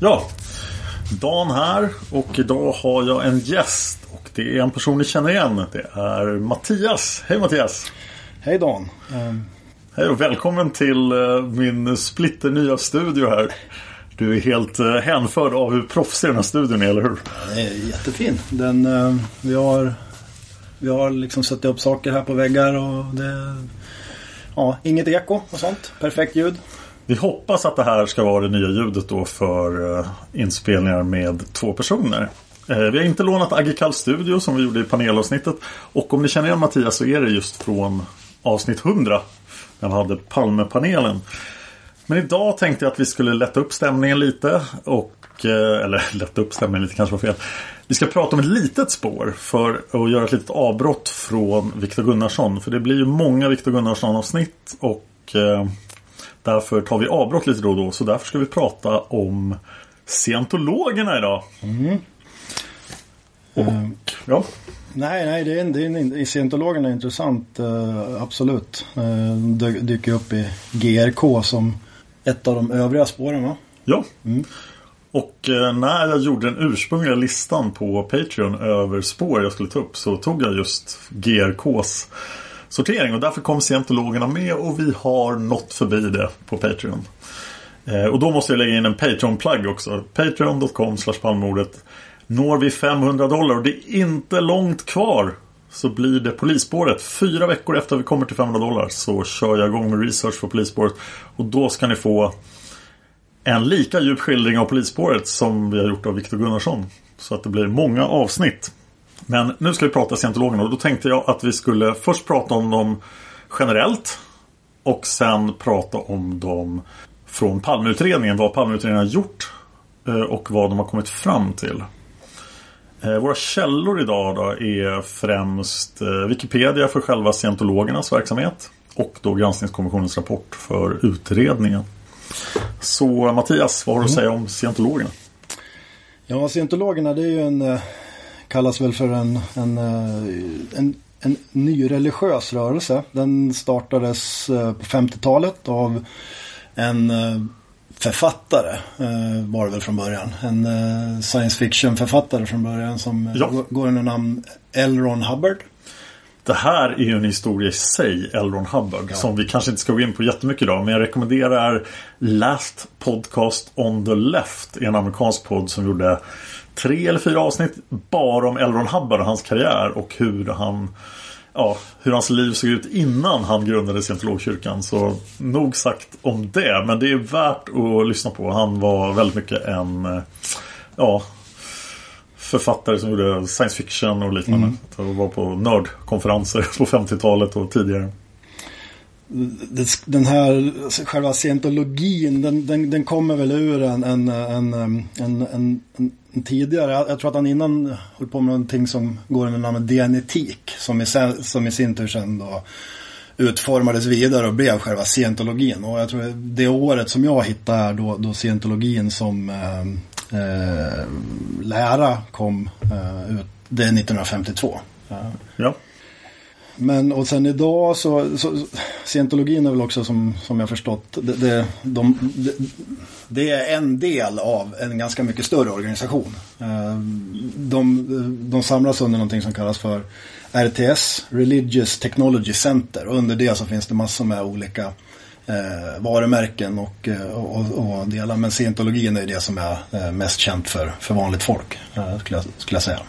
Ja, Dan här och idag har jag en gäst och det är en person ni känner igen. Det är Mattias. Hej Mattias! Hej Dan! Um... Hej och välkommen till uh, min splitter nya studio här. Du är helt uh, hänförd av hur proffsig den här studion är, eller hur? Den är jättefin. Den, uh, vi har, vi har liksom satt upp saker här på väggar och det... Ja, inget eko och sånt. Perfekt ljud. Vi hoppas att det här ska vara det nya ljudet då för eh, inspelningar med två personer. Eh, vi har inte lånat Agikal Studio som vi gjorde i panelavsnittet. Och om ni känner igen Mattias så är det just från avsnitt 100. När vi hade Palmepanelen. Men idag tänkte jag att vi skulle lätta upp stämningen lite. Och, eh, eller lätta upp stämningen lite kanske var fel. Vi ska prata om ett litet spår för att göra ett litet avbrott från Viktor Gunnarsson. För det blir ju många Viktor Gunnarsson avsnitt. Och Därför tar vi avbrott lite då och då. Så därför ska vi prata om scientologerna idag. Mm. Och, uh, ja. Nej, nej, det är, det är, scientologerna är intressant. Uh, absolut. De dyker upp i GRK som ett av de övriga spåren va? Ja. Mm. Och eh, när jag gjorde den ursprungliga listan på Patreon över spår jag skulle ta upp så tog jag just GRKs sortering och därför kom scientologerna med och vi har nått förbi det på Patreon. Eh, och då måste jag lägga in en Patreon-plugg också. Patreon.com palmordet. Når vi 500 dollar och det är inte långt kvar så blir det polisspåret. Fyra veckor efter vi kommer till 500 dollar så kör jag igång med research för polisspåret. Och då ska ni få en lika djup skildring av polisspåret som vi har gjort av Viktor Gunnarsson. Så att det blir många avsnitt. Men nu ska vi prata scientologerna och då tänkte jag att vi skulle först prata om dem generellt. Och sen prata om dem från Palmeutredningen. Vad Palmeutredningen har gjort eh, och vad de har kommit fram till. Eh, våra källor idag då är främst eh, Wikipedia för själva scientologernas verksamhet. Och då granskningskommissionens rapport för utredningen. Så Mattias, vad har du att säga om scientologerna? Ja, scientologerna det är ju en kallas väl för en, en, eh, en, en ny religiös rörelse. Den startades eh, på 50-talet av en eh, författare var det väl från början. En science fiction författare från början som Ja. går, under namn L. Ron Hubbard. Det här är ju en historia i sig, L. Ron Hubbard, som vi kanske inte ska gå in på jättemycket idag. Men jag rekommenderar Last Podcast on the Left, en amerikansk podd som gjorde tre eller fyra avsnitt bara om L. Ron Hubbard och hans karriär och hur han Ja, hur hans liv såg ut innan han grundade scientologkyrkan. Så nog sagt om det. Men det är värt att lyssna på. Han var väldigt mycket en Ja författare som gjorde science fiction och liknande. Och var på nördkonferenser på 50-talet och tidigare. Den här själva scientologin den, den, den kommer väl ur en, en, en, en, en, en, en tidigare. Jag tror att han innan höll på med någonting som går under namnet dianetik. Som i, som i sin tur sen då utformades vidare och blev själva scientologin. Och jag tror det året som jag hittade är då, då scientologin som eh, eh, lära kom eh, ut. Det är 1952. Ja. Ja. Men och sen idag så, så scientologin är väl också som, som jag förstått det, det, de, det, det är en del av en ganska mycket större organisation. Ehm, de, de samlas under någonting som kallas för RTS, Religious Technology Center. Och under det så finns det massor med olika eh, varumärken och, eh, och, och delar. Men scientologin är det som är eh, mest känt för, för vanligt folk, eh, skulle, jag, skulle jag säga.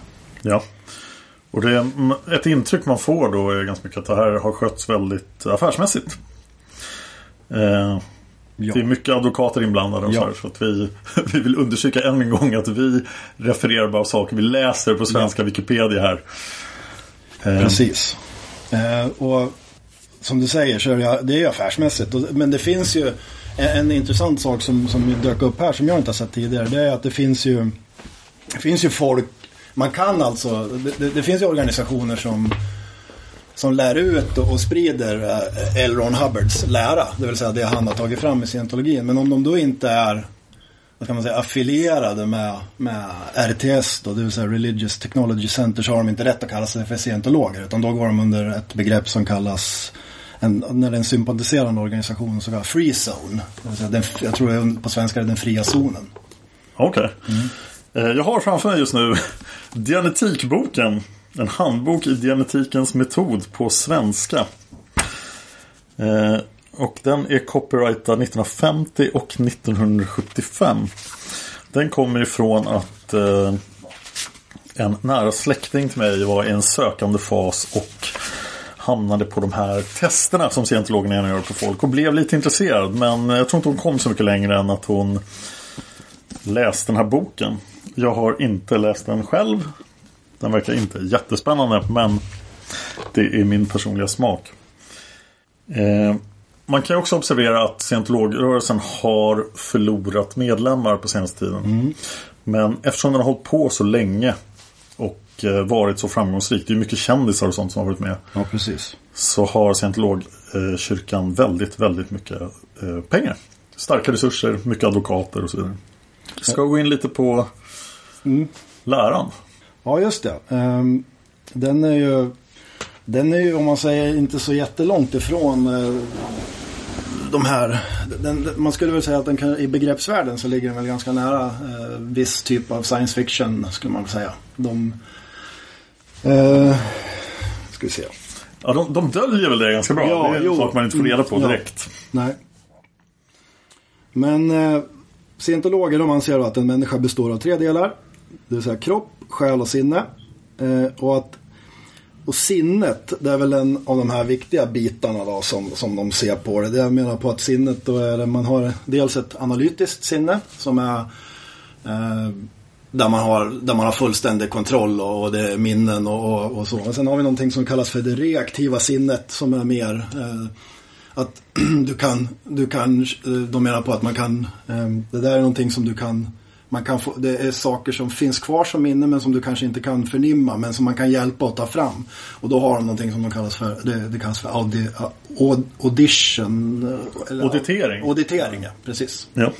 Ja. Och det ett intryck man får då är ganska mycket att det här har skötts väldigt affärsmässigt. Eh, Ja. Det är mycket advokater inblandade och Ja. så, här, så att vi, vi vill undersöka än en gång att vi refererar bara saker vi läser på svenska Wikipedia här. Eh, Precis. Eh, och som du säger så är det, det är affärsmässigt. Men det finns ju en, en intressant sak som, som dök upp här som jag inte har sett tidigare. Det är att det finns ju, det finns ju folk, man kan alltså, det, det, finns ju organisationer som som lär ut och, sprider eh, L. Ron Hubbards lära. Det vill säga det han har tagit fram i scientologin. Men om de då inte är vad kan man säga, affilierade med, med RTS, då, det vill säga Religious Technology Center, så har de inte rätt att kalla sig för scientologer. Utan då går de under ett begrepp som kallas, en, när det är en sympatiserande organisation, så kallad Free Zone. Det vill säga den, jag tror på svenska är det den fria zonen. Okej. Eh, Eh, jag har framför mig just nu Dianetikboken. En handbok i dianetikens metod på svenska. Eh, och den är copyrightad 1950 och 1975. Den kommer ifrån att eh, en nära släkting till mig var i en sökande fas och hamnade på de här testerna som scientologerna gärna gör på folk och blev lite intresserad. Men jag tror inte hon kom så mycket längre än att hon läste den här boken. Jag har inte läst den själv. Den verkar inte jättespännande men det är min personliga smak. Eh, man kan också observera att scientologrörelsen har förlorat medlemmar på senaste tiden. Men eftersom den har hållit på så länge och eh, varit så framgångsrik, det är mycket kändisar och sånt som har varit med. Ja, precis. Så har scientologkyrkan väldigt, väldigt mycket eh, pengar. Starka resurser, mycket advokater och så vidare. Ska gå in lite på läran. Ja, just det. Ehm, den är ju, den är ju om man säger inte så jättelångt ifrån eh, de här. Den, man skulle väl säga att den kan, i begreppsvärlden så ligger den väl ganska nära eh, viss typ av science fiction skulle man väl säga. De, eh, ska vi se. Ja, de, de döljer väl det ganska bra. Ja, det är en jo. sak man inte får reda på Mm, ja. direkt. Nej. Men eh, scientologer de anser att en människa består av tre delar. Det vill säga kropp, själ och sinne. Eh, och att och sinnet, det är väl en av de här viktiga bitarna då som, som de ser på det. Det jag menar på att sinnet då är det, man har dels ett analytiskt sinne som är eh, där man, har, där man har fullständig kontroll och, och det är minnen och, och, och så. Och sen har vi någonting som kallas för det reaktiva sinnet som är mer eh, att du kan, du kan, eh, de menar på att man kan, eh, det där är någonting som du kan, man kan få, det är saker som finns kvar som minne men som du kanske inte kan förnimma men som man kan hjälpa att ta fram. Och då har de någonting som de kallas för, det, det kallas för audi, aud, audition. eller- Auditering. Auditering, ja, precis. Ja.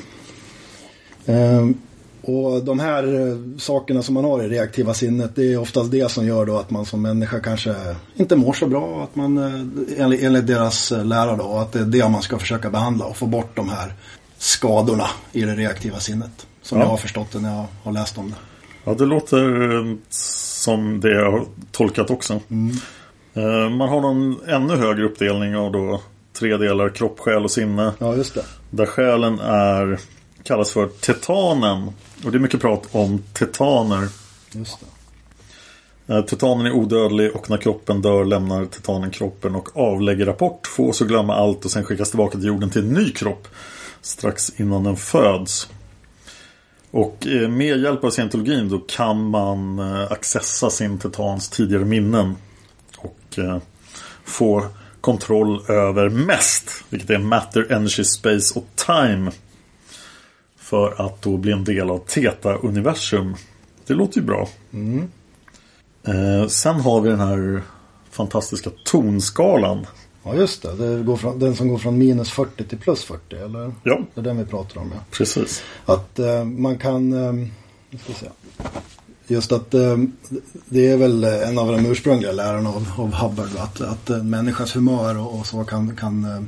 Ehm, och de här eh, sakerna som man har i reaktiva sinnet det är oftast det som gör då att man som människa kanske inte mår så bra. Att man, eh, enligt, enligt deras eh, lära då, att det är det man ska försöka behandla och få bort de här skadorna i det reaktiva sinnet. Som Ja. jag har förstått det när jag har läst om det. Ja, det låter eh, som det jag har tolkat också. Eh, Man har någon ännu högre uppdelning av då tre delar kropp, själ och sinne. Ja, just det. Där själen är kallas för tetanen. Och det är mycket prat om tetaner. Just det. Eh, Tetanen är odödlig och när kroppen dör lämnar tetanen kroppen och avlägger rapport, fås och glömma allt och sen skickas tillbaka till jorden till en ny kropp strax innan den föds. Och eh, med hjälp av scientologin då kan man eh, accessa sin tetans tidigare minnen och eh, få kontroll över mest, vilket är matter, energy, space och time. För att då bli en del av Teta-universum. Det låter ju bra. Eh, sen har vi den här fantastiska tonskalan. Ja, just det. det går från, den som går från minus 40 till plus 40, eller? Ja, Det är den vi pratar om, ja. precis. Att eh, man kan... Eh, ska se. Just att eh, det är väl en av de ursprungliga lärarna av, av Hubbard. Att, att en människas humör och, och så kan, kan, eh,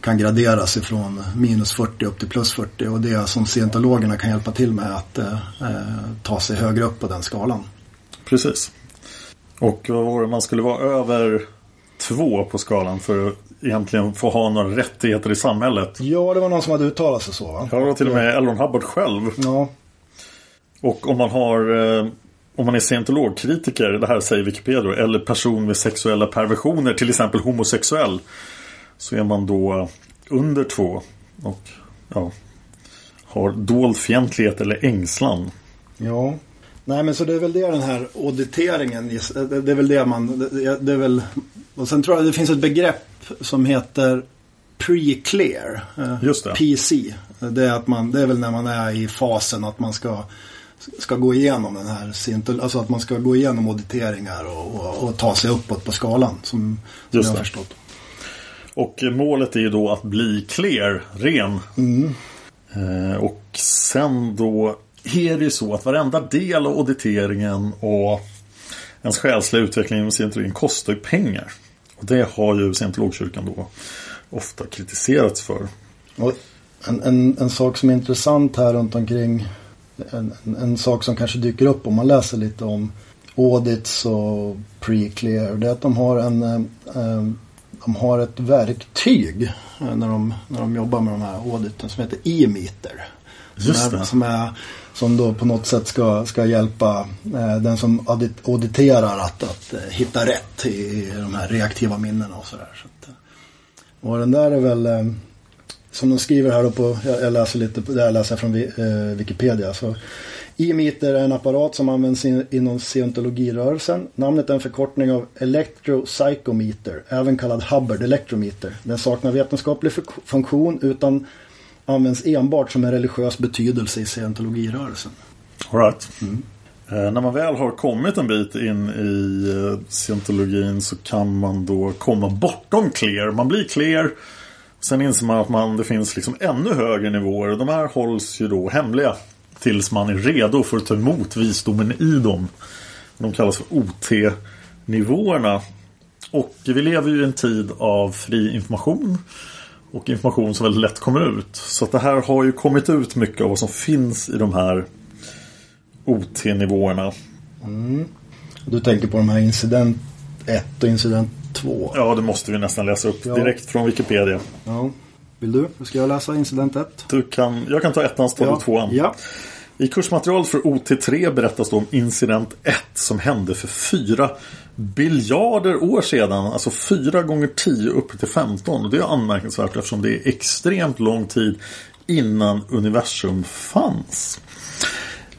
kan graderas ifrån minus 40 upp till plus 40. Och det som scientologerna kan hjälpa till med att eh, eh, ta sig högre upp på den skalan. Precis. Och vad var det? man skulle vara över två på skalan för att egentligen få ha några rättigheter i samhället. Ja, det var någon som hade uttalat sig så va? Ja, det var till och med Elron Hubbard själv. Ja, Och om man har eh, om man är scientologkritiker, det här säger Wikipedia, eller person med sexuella perversioner, till exempel homosexuell, så är man då under två och ja, har dold fientlighet eller ängslan. Ja. Nej men så det är väl det den här auditeringen, gis- det är väl det man, det, är väl, och sen tror jag det finns ett begrepp som heter pre-clear. eh, Just det. PC. Det är, att man, det är väl när man är i fasen att man ska, ska gå igenom den här, alltså att man ska gå igenom auditeringar och, och, och ta sig uppåt på skalan. Som, som jag har förstått. Och eh, målet är ju då att bli clear, ren. Eh, och sen då är det ju så att varenda del av auditeringen och ens själsliga utveckling inom scientologin kostar ju pengar. Och det har ju scientologkyrkan då ofta kritiserats för. Och en, en, en sak som är intressant här runt omkring en, en, en sak som kanske dyker upp om man läser lite om audits och pre-clear. Det är att de har en en de har ett verktyg eh, när de, när de jobbar med de här auditen som heter e-meter. Som, är, som, är, som då på något sätt ska, ska hjälpa eh, den som audit, auditerar att, att eh, hitta rätt i, i de här reaktiva minnena och sådär. Så att, eh, och den där är väl eh, som de skriver här då på, jag, jag läser lite, det här läser jag från eh, Wikipedia. Så, E-meter är en apparat som används in, inom scientologirörelsen. Namnet är en förkortning av electropsychometer, även kallad Hubbard electrometer. Den saknar vetenskaplig funktion utan används enbart som en religiös betydelse i scientologirörelsen. All right. Mm. Eh, när man väl har kommit en bit in i eh, scientologin så kan man då komma bortom clear. Man blir clear. Sen inser man att man, det finns liksom ännu högre nivåer. De här hålls ju då hemliga. Tills man är redo för att ta emot visdomen i dem. De kallas för OT-nivåerna. Och vi lever ju i en tid av fri information. Och information som väldigt lätt kommer ut. Så det här har ju kommit ut mycket av vad som finns i de här OT-nivåerna. Du tänker på de här incident 1 och incident 2. Ja, det måste vi nästan läsa upp Ja. direkt från Wikipedia. Ja. Vill du? Ska jag läsa incident 1? Du kan, jag kan ta ettan så tar du tvåan. Ja. I kursmaterialet för OT3 berättas det om incident 1 som hände för 4 biljarder år sedan. Alltså 4 gånger 10 upp till 15. Och det är anmärkningsvärt eftersom det är extremt lång tid innan universum fanns.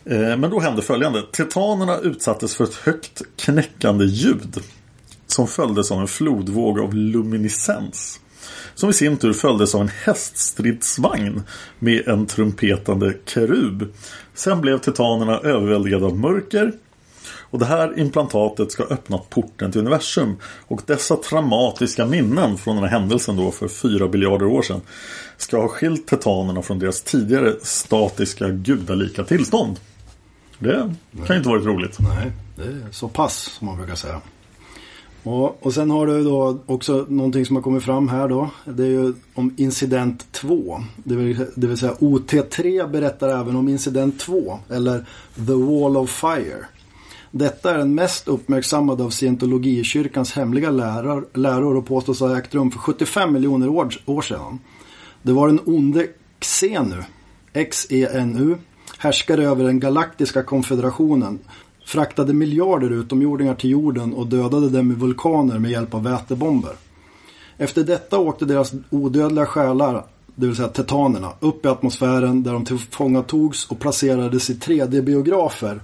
Eh, men då hände följande. Titanerna utsattes för ett högt knäckande ljud. Som följdes av en flodvåg av luminescens. Som i sin tur följdes av en häststridsvagn med en trumpetande kerub. Sen blev titanerna överväldigade av mörker. Och det här implantatet ska öppna porten till universum. Och dessa traumatiska minnen från den här händelsen då för fyra biljarder år sedan ska ha skilt titanerna från deras tidigare statiska gudalika tillstånd. Det kan ju inte varit roligt. Nej, det är så pass som man brukar säga. Och, och sen har du då också någonting som har kommit fram här då. Det är ju om incident 2. Det vill, det vill säga OT3 berättar även om incident 2. Eller The Wall of Fire. Detta är den mest uppmärksammade av scientologikyrkans hemliga läror, läror och påstås ha ägt rum för 75 miljoner år, år sedan. Det var den onde Xenu, X-E-N-U, härskare över den galaktiska konfederationen, fraktade miljarder utomjordingar till jorden och dödade dem i vulkaner med hjälp av vätebomber. Efter detta åkte deras odödliga själar, det vill säga tetanerna, upp i atmosfären där de tillfångatogs och placerades i 3D-biografer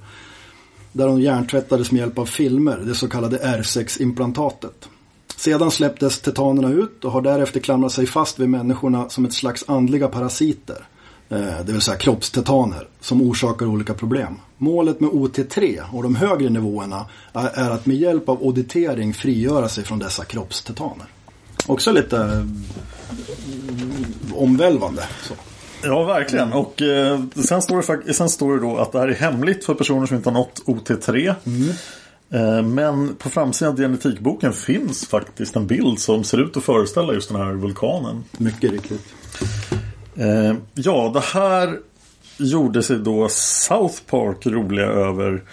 där de hjärntvättades med hjälp av filmer, det så kallade R6-implantatet. Sedan släpptes tetanerna ut och har därefter klamrat sig fast vid människorna som ett slags andliga parasiter. Eh, det vill säga kroppstetaner som orsakar olika problem. Målet med OT3 och de högre nivåerna är att med hjälp av auditering frigöra sig från dessa kroppstetaner. Också lite mm, omvälvande. Så. Ja, verkligen. Och eh, sen, står det, sen står det då att det här är hemligt för personer som inte har nått OT3. Mm. Eh, men på framsidan av genetikboken finns faktiskt en bild som ser ut att föreställa just den här vulkanen. Mycket riktigt. Eh, ja, det här gjorde sig då South Park roliga över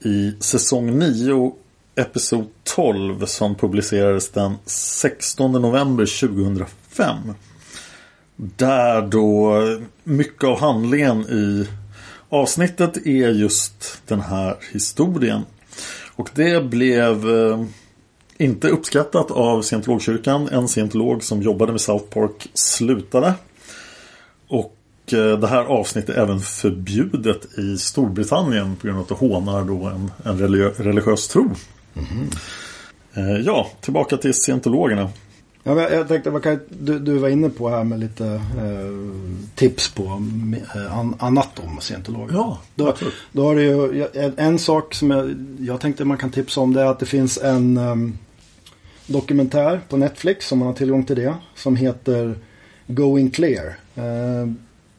i säsong 9 Episod 12 som publicerades den 16 november 2005. Där då mycket av handlingen i avsnittet är just den här historien. Och det blev eh, inte uppskattat av scientologkyrkan. En scientolog som jobbade med South Park slutade. Och det här avsnittet är även förbjudet i Storbritannien på grund av att det hånar då en, en religiös tro. Mm. Ja, tillbaka till scientologerna. Ja, jag tänkte, vad kan, du, du var inne på här med lite eh, tips på eh, an, annat om scientologer. Ja, då, då har det ju, en, en sak som jag, jag tänkte man kan tipsa om det är att det finns en um, dokumentär på Netflix om man har tillgång till det. Som heter Going Clear. Uh,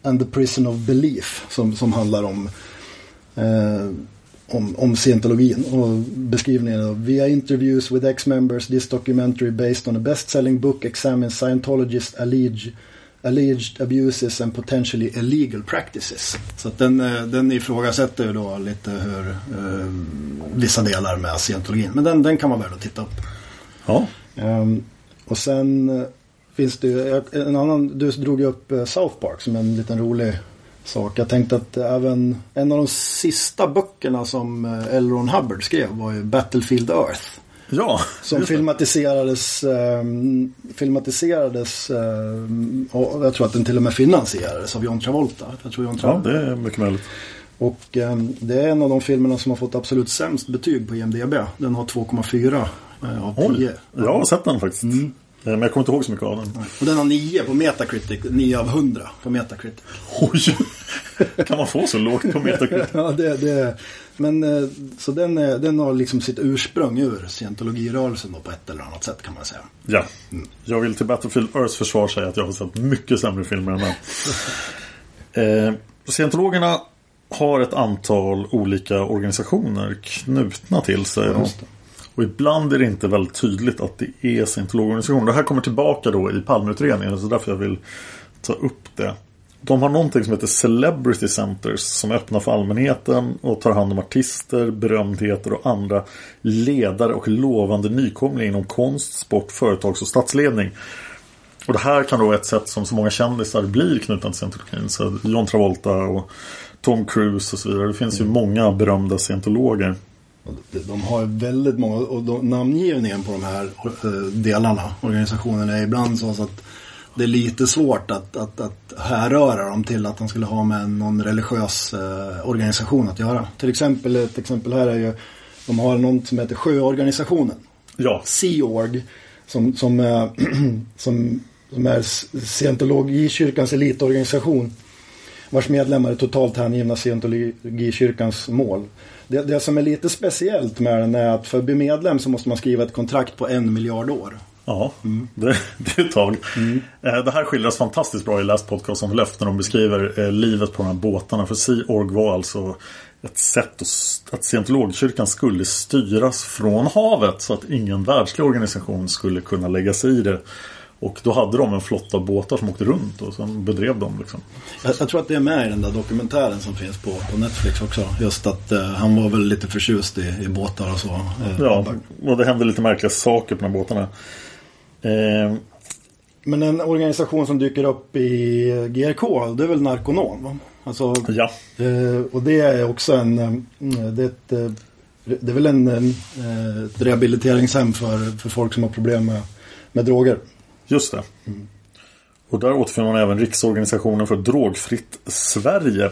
and the Prison of Belief. Som, som handlar om uh, om, om scientologin och beskrivningen av via interviews with ex-members this documentary based on a best-selling book examines Scientologists alleged, alleged abuses and potentially illegal practices. Så att den, eh, den ifrågasätter ju då lite hur eh, vissa delar med scientologin. Men den, den kan vara värd att titta upp. Ja. Um, och sen eh, finns det ju en annan, du drog ju upp eh, South Park som en liten rolig sak. Jag tänkte att även en av de sista böckerna som eh, L. Ron Hubbard skrev var ju Battlefield Earth. Ja, Som filmatiserades, eh, filmatiserades eh, och jag tror att den till och med finansierades av John Travolta. Jag tror John Travolta. Ja, det är mycket möjligt. Och eh, det är en av de filmerna som har fått absolut sämst betyg på IMDB. Den har 2,4 eh, av 10. Jag har sett den faktiskt. Mm. Eh, men jag kommer inte ihåg så mycket av den. Och den har 9 på Metacritic. 9 av 100 på Metacritic. Oj! Kan man få så lågt på Metacritic? ja, det, det, men eh, så den, den har liksom sitt ursprung ur scientologirörelsen då på ett eller annat sätt kan man säga. Ja. Mm. Jag vill till Battlefield Earths försvar säga att jag har sett mycket sämre filmer än den. eh, scientologerna har ett antal olika organisationer knutna till sig. Ja, och ibland är det inte väldigt tydligt att det är scientologorganisationer. Det här kommer tillbaka då i Palmeutredningen. Så därför jag vill ta upp det. De har någonting som heter Celebrity Centers som är öppna för allmänheten och tar hand om artister, berömdheter och andra ledare och lovande nykomlingar inom konst, sport, företags och statsledning. Och det här kan då vara ett sätt som så många kändisar blir knutna till scientologin. Så John Travolta och Tom Cruise och så vidare. Det finns ju många berömda scientologer. De har väldigt många och de, namngivningen på de här eh, delarna, organisationerna, är ibland så att det är lite svårt att, att, att härröra dem till att de skulle ha med någon religiös eh, organisation att göra. Till exempel, ett exempel här är ju, de har något som heter Sjöorganisationen. Ja. Sea Org. Som, som, äh, som, som är scientologikyrkans elitorganisation. Vars medlemmar är totalt hängivna scientologikyrkans mål. Det, det som är lite speciellt med den är att för att bli medlem så måste man skriva ett kontrakt på en miljard år. Ja, mm. det, det, är ett tag. Mm. Det här skildras fantastiskt bra i Last Podcast om Löft när de beskriver eh, livet på de här båtarna. För Sea Org var alltså ett sätt att scientologkyrkan skulle styras från havet så att ingen världslig organisation skulle kunna lägga sig i det. Och då hade de en flotta båtar som åkte runt och sen bedrev de liksom. Jag, jag, tror att det är med i den där dokumentären som finns på, på Netflix också. Just att eh, han var väl lite förtjust i, i båtar och så. Eh, ja, och det hände lite märkliga saker på de här båtarna. Eh, men en organisation som dyker upp i GRK, det är väl Narconon? Va? Alltså, ja. Eh, och det är också en... Eh, det är, ett, eh, det är väl en, ett rehabiliteringshem för, för folk som har problem med, med droger. Just det. Mm. Och där återfinner man även Riksorganisationen för drogfritt Sverige.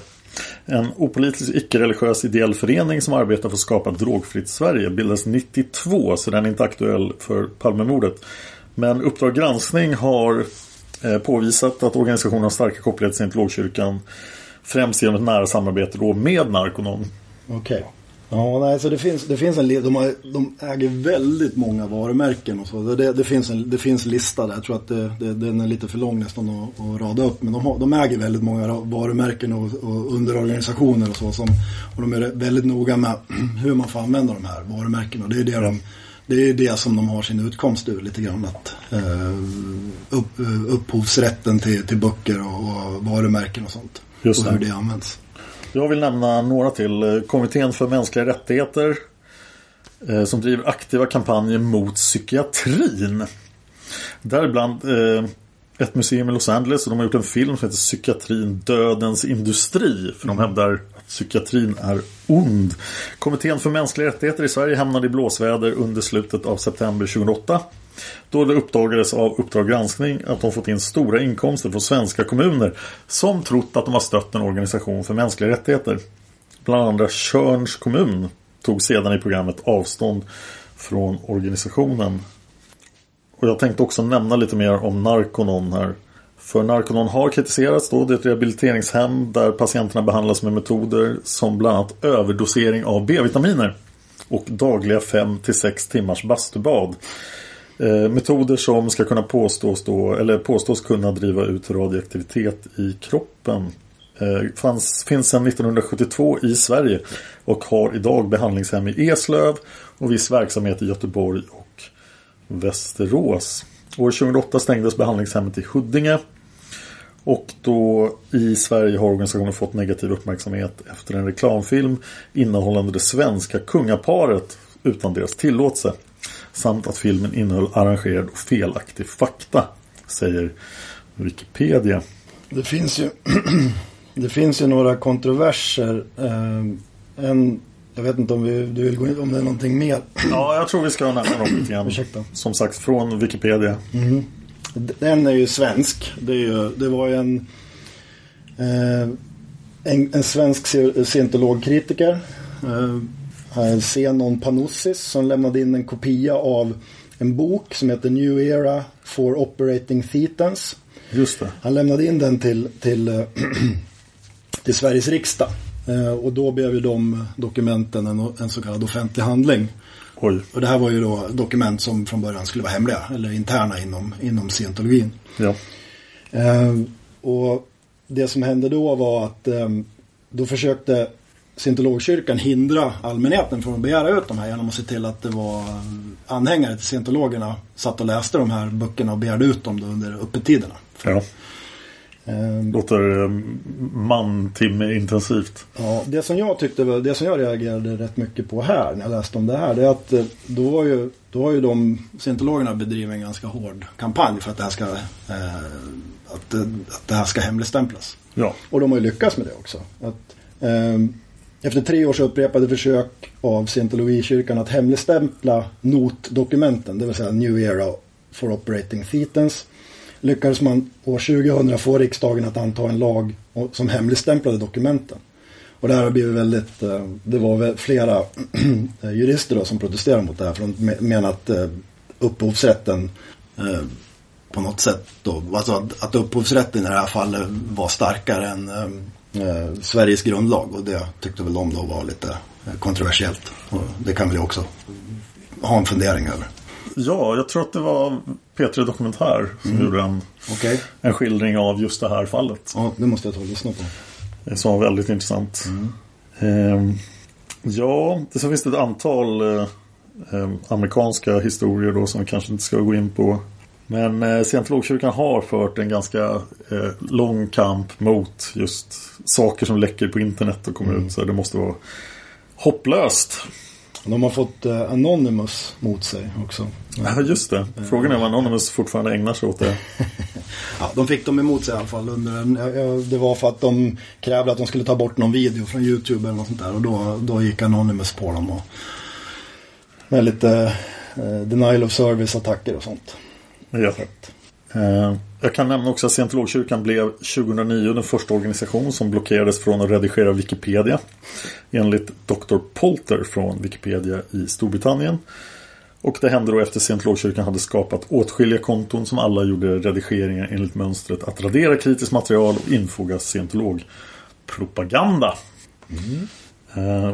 En opolitisk icke-religiös ideell förening som arbetar för att skapa ett drogfritt Sverige bildades 92 så den är inte aktuell för Palmemordet. Men Uppdrag granskning har eh, påvisat att organisationen har starka kopplingar till Scientologkyrkan. Främst genom ett nära samarbete då med Narconon. Okej. Okay. Ja, nej, så det finns, det finns en de, har, de äger väldigt många varumärken och så. Det, det, finns en det finns lista där. Jag tror att det, det, den är lite för lång nästan att, att rada upp. Men de, har, de äger väldigt många varumärken och, och underorganisationer och så. Som, och de är väldigt noga med hur man får använda de här varumärkena. Och det är det de det är det som de har sin utkomst ur lite grann. Att, eh, upp, eh, upphovsrätten till, till böcker och, och varumärken och sånt. Just och hur det används. Jag vill nämna några till. Eh, Kommittén för mänskliga rättigheter. Eh, som driver aktiva kampanjer mot psykiatrin. Däribland eh, ett museum i Los Angeles och de har gjort en film som heter Psykiatrin Dödens Industri. För de hävdar psykiatrin är ond. Kommittén för mänskliga rättigheter i Sverige hamnade i blåsväder under slutet av september 2008. Då det uppdagades av Uppdrag granskning att de fått in stora inkomster från svenska kommuner som trott att de har stött en organisation för mänskliga rättigheter. Bland andra Körns kommun tog sedan i programmet avstånd från organisationen. Och jag tänkte också nämna lite mer om Narconon här. För Narconon har kritiserats då. Det är ett rehabiliteringshem där patienterna behandlas med metoder som bland annat överdosering av B-vitaminer och dagliga 5-6 timmars bastubad. Eh, metoder som ska kunna påstås, då, eller påstås kunna driva ut radioaktivitet i kroppen. Eh, fanns, finns sedan 1972 i Sverige och har idag behandlingshem i Eslöv och viss verksamhet i Göteborg och Västerås. År 2008 stängdes behandlingshemmet i Huddinge. Och då i Sverige har organisationen fått negativ uppmärksamhet efter en reklamfilm innehållande det svenska kungaparet utan deras tillåtelse. Samt att filmen innehöll arrangerad och felaktig fakta, säger Wikipedia. Det finns ju, det finns ju några kontroverser. Eh, en jag vet inte om vi, du vill gå in om det är någonting mer. Ja, jag tror vi ska nämna dem lite grann. Ursäkta. Som sagt, från Wikipedia. Mm. Den är ju svensk. Det, är ju, det var ju en, eh, en, en, svensk scientologkritiker. Eh, Zenon Panossis som lämnade in en kopia av en bok som heter New Era for Operating Thetans. Just det. Han lämnade in den till, till, till Sveriges riksdag. Eh, och då blev ju de dokumenten en, en så kallad offentlig handling. Oj. Och det här var ju då dokument som från början skulle vara hemliga eller interna inom, inom scientologin. Ja. Eh, och det som hände då var att eh, då försökte scientologkyrkan hindra allmänheten från att begära ut de här genom att se till att det var anhängare till scientologerna satt och läste de här böckerna och begärde ut dem under öppettiderna. Ja. Eh, Låter eh, mantimme intensivt. Ja, det som jag tyckte det som jag reagerade rätt mycket på här när jag läste om det här. Det är att eh, då var ju, då har ju de scientologerna bedrivit en ganska hård kampanj för att det här ska, eh, att, att det här ska hemligstämplas. Ja. Och de har ju lyckats med det också. Att, eh, efter tre års upprepade försök av scientologikyrkan att hemligstämpla notdokumenten, det vill säga New Era for Operating Thetans lyckades man år 2000 få riksdagen att anta en lag som hemligstämplade dokumenten. Och det här har blivit väldigt, eh, det var flera eh, jurister då som protesterade mot det här för de menar att eh, upphovsrätten på något sätt då, alltså att upphovsrätten i det här fallet var starkare än Sveriges grundlag och det tyckte väl de då var lite kontroversiellt. Och det kan vi också ha en fundering över. Ja, jag tror att det var P3 Dokumentär som mm. gjorde en, okay. en skildring av just det här fallet. Ja, det måste jag ta och lyssna på. Som var väldigt intressant. Mm. Ehm, ja, det så finns det ett antal eh, eh, amerikanska historier då som vi kanske inte ska gå in på. Men eh, scientologkyrkan har fört en ganska eh, lång kamp mot just saker som läcker på internet och kommer Mm. ut. Så det måste vara hopplöst. De har fått eh, Anonymous mot sig också. Ja, just det. Frågan är om Anonymous fortfarande ägnar sig åt det. Ja, de fick dem emot sig i alla fall. Under det var för att de krävde att de skulle ta bort någon video från YouTube eller något sånt där. Och då, då gick Anonymous på dem. Och, med lite eh, denial of service-attacker och sånt. Ja. Eh, Eh, jag kan nämna också att Scientologkyrkan blev 2009 den första organisation som blockerades från att redigera Wikipedia. Enligt Dr. Polter från Wikipedia i Storbritannien. Och det hände då efter Scientologkyrkan hade skapat åtskilliga konton som alla gjorde redigeringar enligt mönstret att radera kritiskt material och infoga scientologpropaganda. Mm.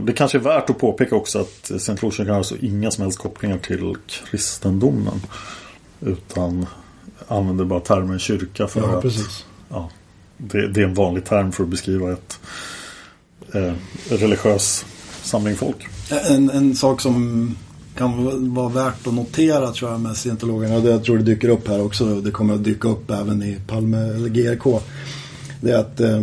Det kanske är värt att påpeka också att Scientologkyrkan har alltså inga som helst kopplingar till kristendomen. Utan använder bara termen kyrka för Ja, att precis. Ja, det, det är en vanlig term för att beskriva ett eh, religiös samling folk. En, en sak som kan vara värt att notera tror jag med scientologerna. Och det jag tror det dyker upp här också. Det kommer att dyka upp även i Palme eller GRK. Det är att eh,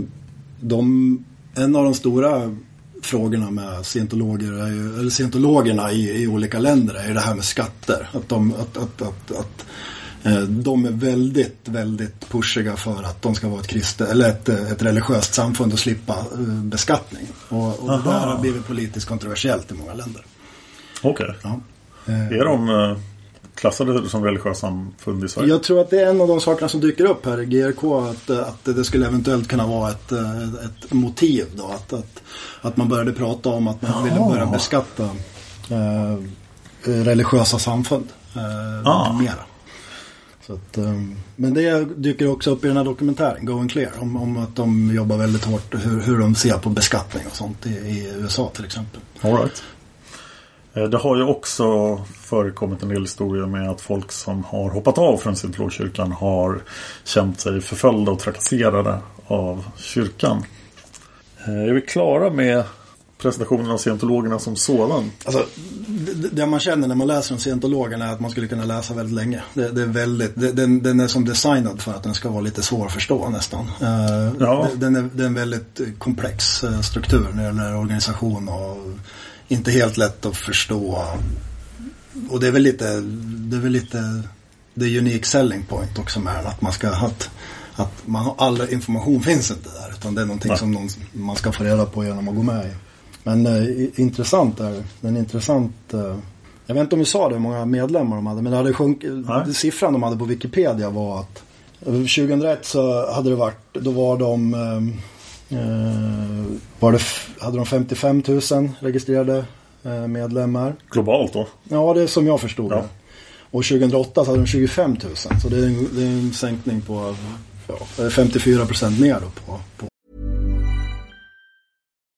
de, en av de stora frågorna med scientologer eller scientologerna i, i olika länder är det här med skatter. Att de, att, att, att, att de är väldigt, väldigt pushiga för att de ska vara ett, kristet, eller ett, eh, ett religiöst samfund och slippa eh, beskattning. Och, och det Aha. där har blivit politiskt kontroversiellt i många länder. Okej. Ja. Eh, Är de eh, klassade som religiösa samfund i Sverige? Jag tror att det är en av de sakerna som dyker upp här i GRK. Att, eh, att det skulle eventuellt kunna vara ett, eh, ett motiv. Då, att, att, att man började prata om att man ville Jaha. börja beskatta eh, religiösa samfund eh, Ah. mera. Så att, ehm, men det dyker också upp i den här dokumentären, Going Clear. Om, om att de jobbar väldigt hårt hur, hur de ser på beskattning och sånt i, i USA till exempel. All right. Eh, det har ju också förekommit en del historier med att folk som har hoppat av från Scientologkyrkan har känt sig förföljda och trakasserade av kyrkan. Eh, är vi klara med presentationen av scientologerna som sådan? Alltså, det, man känner när man läser om scientologerna är att man skulle kunna läsa väldigt länge. Det, det är väldigt, det, den, den är som designad för att den ska vara lite svår att förstå nästan. Eh, Ja. den, är, det är en väldigt komplex eh, struktur när det gäller organisation och inte helt lätt att förstå. Och det är väl lite, det är väl lite the unique selling point också med att man ska att, att man har all information finns inte där utan det är någonting Nej. som någon, man ska få reda på genom att gå med i. Men eh, intressant är det. En intressant eh, jag vet inte om vi sa det hur många medlemmar de hade men det hade sjunkit, Nej. siffran de hade på Wikipedia var att eh, 2001 så hade det varit, då var de eh, eh, var det, hade de 55 000 registrerade eh, medlemmar. Globalt då? Ja, det är som jag förstod Ja. det. Och 2008 så hade de 25 000. Så det är en, det är en sänkning på ja, 54 procent ner då på, på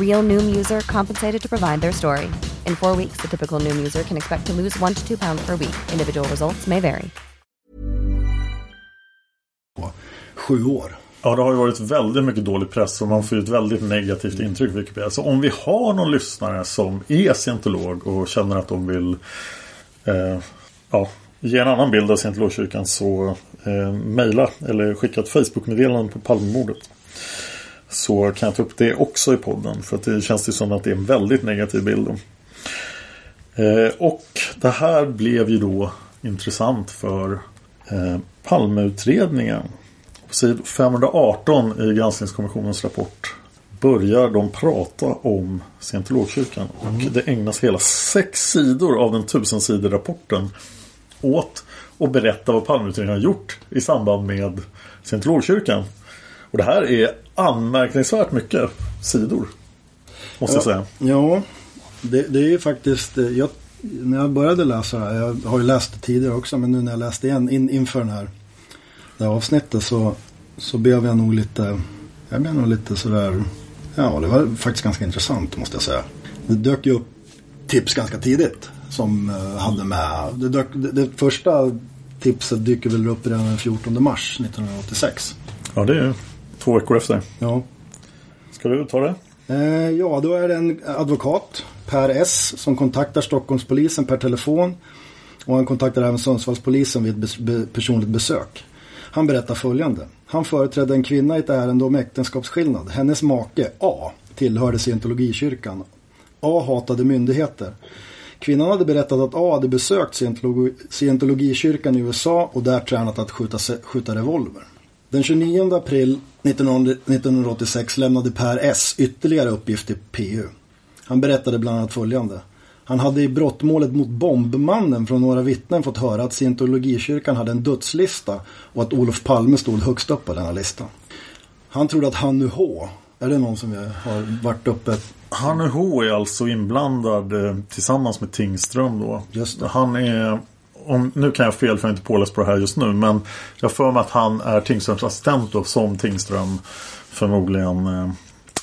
Real Noom user compensated to provide their story. In four weeks, the typical Noom user can expect to lose one to two pounds per week. Individual results may vary. Sju år. Ja, det har ju varit väldigt mycket dålig press och man får ju ett väldigt negativt intryck. Wikipedia. Så om vi har någon lyssnare som är scientolog och känner att de vill eh, ja, ge en annan bild av scientologkyrkan så eh, mejla eller skicka ett Facebook-meddelande på Palmemordet. Så kan jag ta upp det också i podden. För att det känns ju som att det är en väldigt negativ bild. Eh, och det här blev ju då intressant för eh, Palmeutredningen. På sid 518 i granskningskommissionens rapport börjar de prata om scientologkyrkan. Och Mm. det ägnas hela sex sidor av den tusensidig rapporten åt att berätta vad Palmeutredningen har gjort i samband med scientologkyrkan. Och det här är anmärkningsvärt mycket sidor. Måste jag säga. Ja, det, det är ju faktiskt, eh, jag, när jag började läsa det här, jag har ju läst det tidigare också, men nu när jag läste igen in, inför den här, det här avsnittet så, så blev jag nog lite, jag blev nog lite sådär, ja det var faktiskt ganska intressant måste jag säga. Det dök ju upp tips ganska tidigt som eh, hade med, det, dök, det, det första tipset dyker väl upp redan den 14 mars 1986. Ja, det är två veckor efter. Ja. Ska du ta det? Eh, ja, då är det en advokat, Per S, som kontaktar Stockholmspolisen per telefon. Och han kontaktar även Sundsvallspolisen vid ett bes- be- personligt besök. Han berättar följande. Han företrädde en kvinna i ett ärende om äktenskapsskillnad. Hennes make, A, tillhörde scientologikyrkan. A hatade myndigheter. Kvinnan hade berättat att A hade besökt scientologi- scientologikyrkan i USA och där tränat att skjuta, skjuta revolver. Den 29 april 1900 1986 lämnade Per S ytterligare uppgift till PU. Han berättade bland annat följande. Han hade i brottmålet mot bombmannen från några vittnen fått höra att scientologikyrkan hade en dödslista och att Olof Palme stod högst upp på denna lista. Han trodde att Hannu H, är det någon som har varit uppe? Hannu H är alltså inblandad eh, tillsammans med Tingström då. Just det. Han är, om, nu kan jag ha fel för jag är inte påläst på det här just nu. Men jag för mig att han är Tingströms assistent då, som Tingström förmodligen eh,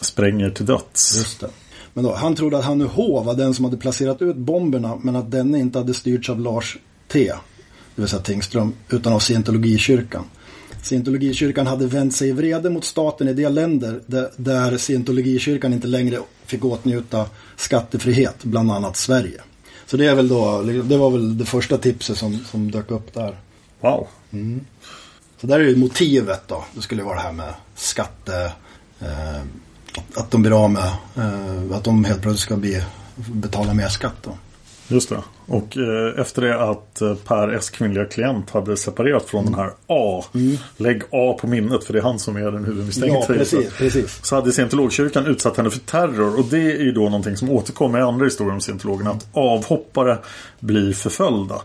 spränger till döds. Just det. Men då, han trodde att Hannu H var den som hade placerat ut bomberna men att denne inte hade styrts av Lars T, det vill säga Tingström, utan av scientologikyrkan. Scientologikyrkan hade vänt sig i vrede mot staten i de länder där, där scientologikyrkan inte längre fick åtnjuta skattefrihet, bland annat Sverige. Så det, är väl då, det var väl det första tipset som, som dök upp där. Wow. Mm. Så där är ju motivet då. Det skulle vara det här med skatte... Eh, att de blir av med... Eh, att de helt plötsligt ska bli, betala mer skatt då. Just det. Och eh, efter det att eh, Per S kvinnliga klient hade separerat från den här A. Lägg A på minnet för det är han som är den huvudmisstänkta. Ja, precis, precis. Så hade scientologkyrkan utsatt henne för terror. Och det är ju då någonting som återkommer i andra historier om scientologerna. Att avhoppare blir förföljda.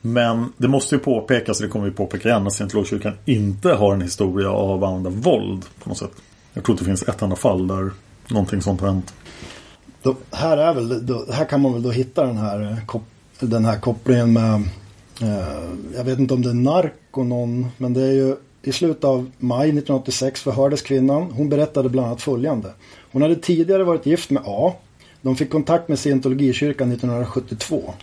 Men det måste ju påpekas, och det kommer vi påpeka igen, att scientologkyrkan inte har en historia av att använda våld på något sätt. Jag tror inte det finns ett enda fall där någonting sånt har hänt. Då, här, är väl, då, här kan man väl då hitta den här, eh, kop, den här kopplingen med... Eh, jag vet inte om det är Narconon, men det är ju i slutet av maj 1986 förhördes kvinnan. Hon berättade bland annat följande. Hon hade tidigare varit gift med A. De fick kontakt med scientologikyrkan 1972.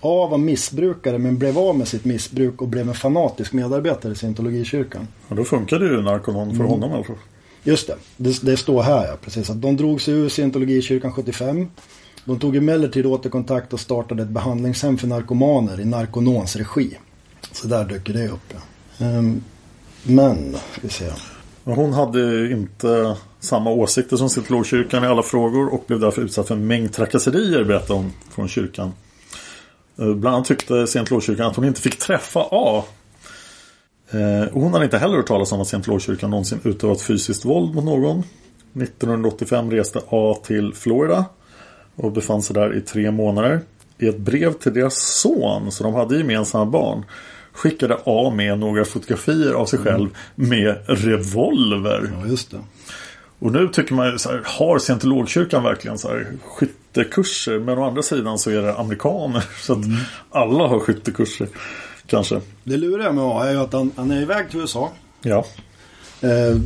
A var missbrukare men blev av med sitt missbruk och blev en fanatisk medarbetare i scientologikyrkan. Och då funkade ju Narconon för Mm. honom i alla fall. Just det, det, det står här ja, precis. Att de drog sig ur scientologikyrkan 75. De tog emellertid återkontakt och startade ett behandlingshem för narkomaner i Narconons regi. Så där dyker det upp. Ja. Um, men, ska vi se. Hon hade inte samma åsikter som scientologkyrkan i alla frågor och blev därför utsatt för en mängd trakasserier berättar hon från kyrkan. Eh, bland annat tyckte scientologkyrkan att hon inte fick träffa A. Eh, och Hon hade inte heller hört talas om att scientologkyrkan någonsin utövat fysiskt våld mot någon. 1985 reste A till Florida och befann sig där i tre månader. I ett brev till deras son, så de hade gemensamma barn, skickade A med några fotografier av sig själv med revolver. Ja, just det. Och nu tycker man ju så här, har scientologkyrkan verkligen så här skyttekurser? Men å andra sidan så är det amerikaner. Så att alla har skyttekurser. Kanske. Det luriga med A är ju att han, han är iväg till USA. Ja. Eh,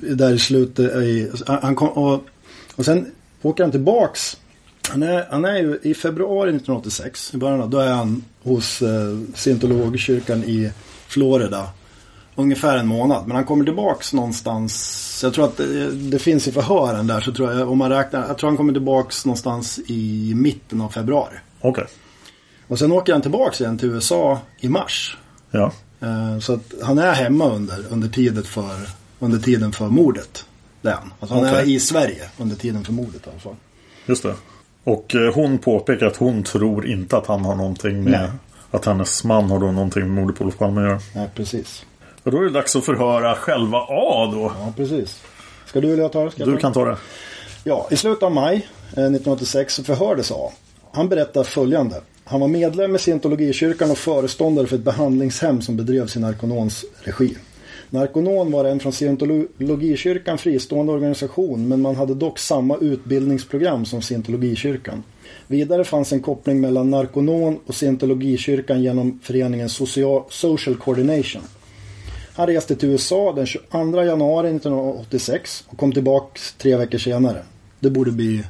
där i slutet i, han kom, och, och sen åker han tillbaks. Han är, han är ju i februari 1986, i början av, då är han hos eh, scientologkyrkan i Florida. Ungefär en månad. Men han kommer tillbaks någonstans. Jag tror att det, det finns i förhören där. Så tror jag, om man räknar, jag tror han kommer tillbaks någonstans i mitten av februari. Okej. Och sen åker han tillbaks igen till USA i mars. Ja. Eh, Så att han är hemma under, under, tiden, för, under tiden för mordet. Det är han. Alltså han är Okej. i Sverige under tiden för mordet i alla fall. Just det. Och eh, hon påpekar att hon tror inte att han har någonting med Nej. att hennes man har då någonting med mordet på Olof Palme att göra. Nej, precis. Och då är det dags att förhöra själva A då. Ja, precis. Ska du eller jag ta det? Du kan ta det. Ja, i slutet av maj eh, 1986 så förhördes A. Han berättar följande. Han var medlem i scientologikyrkan och föreståndare för ett behandlingshem som bedrevs i Narconons regi. Narconon var en från scientologikyrkan fristående organisation men man hade dock samma utbildningsprogram som scientologikyrkan. Vidare fanns en koppling mellan Narconon och scientologikyrkan genom föreningen Social, Social Coordination. Han reste till USA den 22 januari 1986 och kom tillbaka tre veckor senare. Det borde bli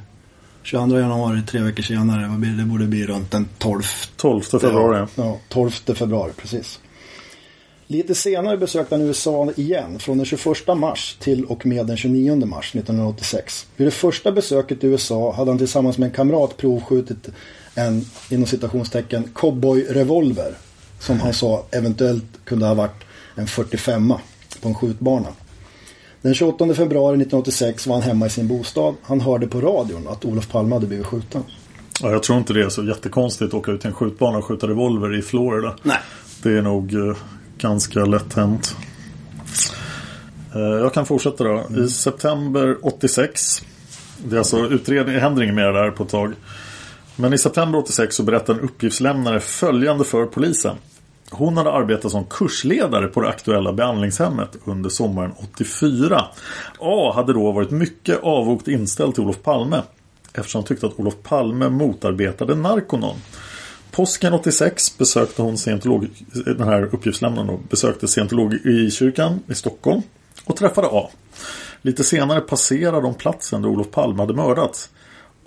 22 januari, tre veckor senare. Vad blir det? borde bli runt den 12 12 februari. Ja, 12 februari, precis. Lite senare besökte han USA igen från den 21 mars till och med den 29 mars 1986. Vid det första besöket i USA hade han tillsammans med en kamrat provskjutit en, inom citationstecken, cowboy-revolver. Som han sa eventuellt kunde ha varit en 45 på en skjutbana. Den 28 februari 1986 var han hemma i sin bostad. Han hörde på radion att Olof Palme hade blivit skjuten. Ja, jag tror inte det är så jättekonstigt att åka ut till en skjutbana och skjuta revolver i Florida. Nej. Det är nog eh, ganska lätt hänt. Eh, jag kan fortsätta då. I september 86. Det är alltså utredning, det händer inget mer där på ett tag. Men i september 86 så berättar en uppgiftslämnare följande för polisen. Hon hade arbetat som kursledare på det aktuella behandlingshemmet under sommaren 84. A hade då varit mycket avvokt inställd till Olof Palme eftersom han tyckte att Olof Palme motarbetade Narconon. Påsken 86 besökte hon scientolog, den här uppgiftslämnaren då, besökte scientologikyrkan i Stockholm och träffade A. Lite senare passerade de platsen där Olof Palme hade mördats.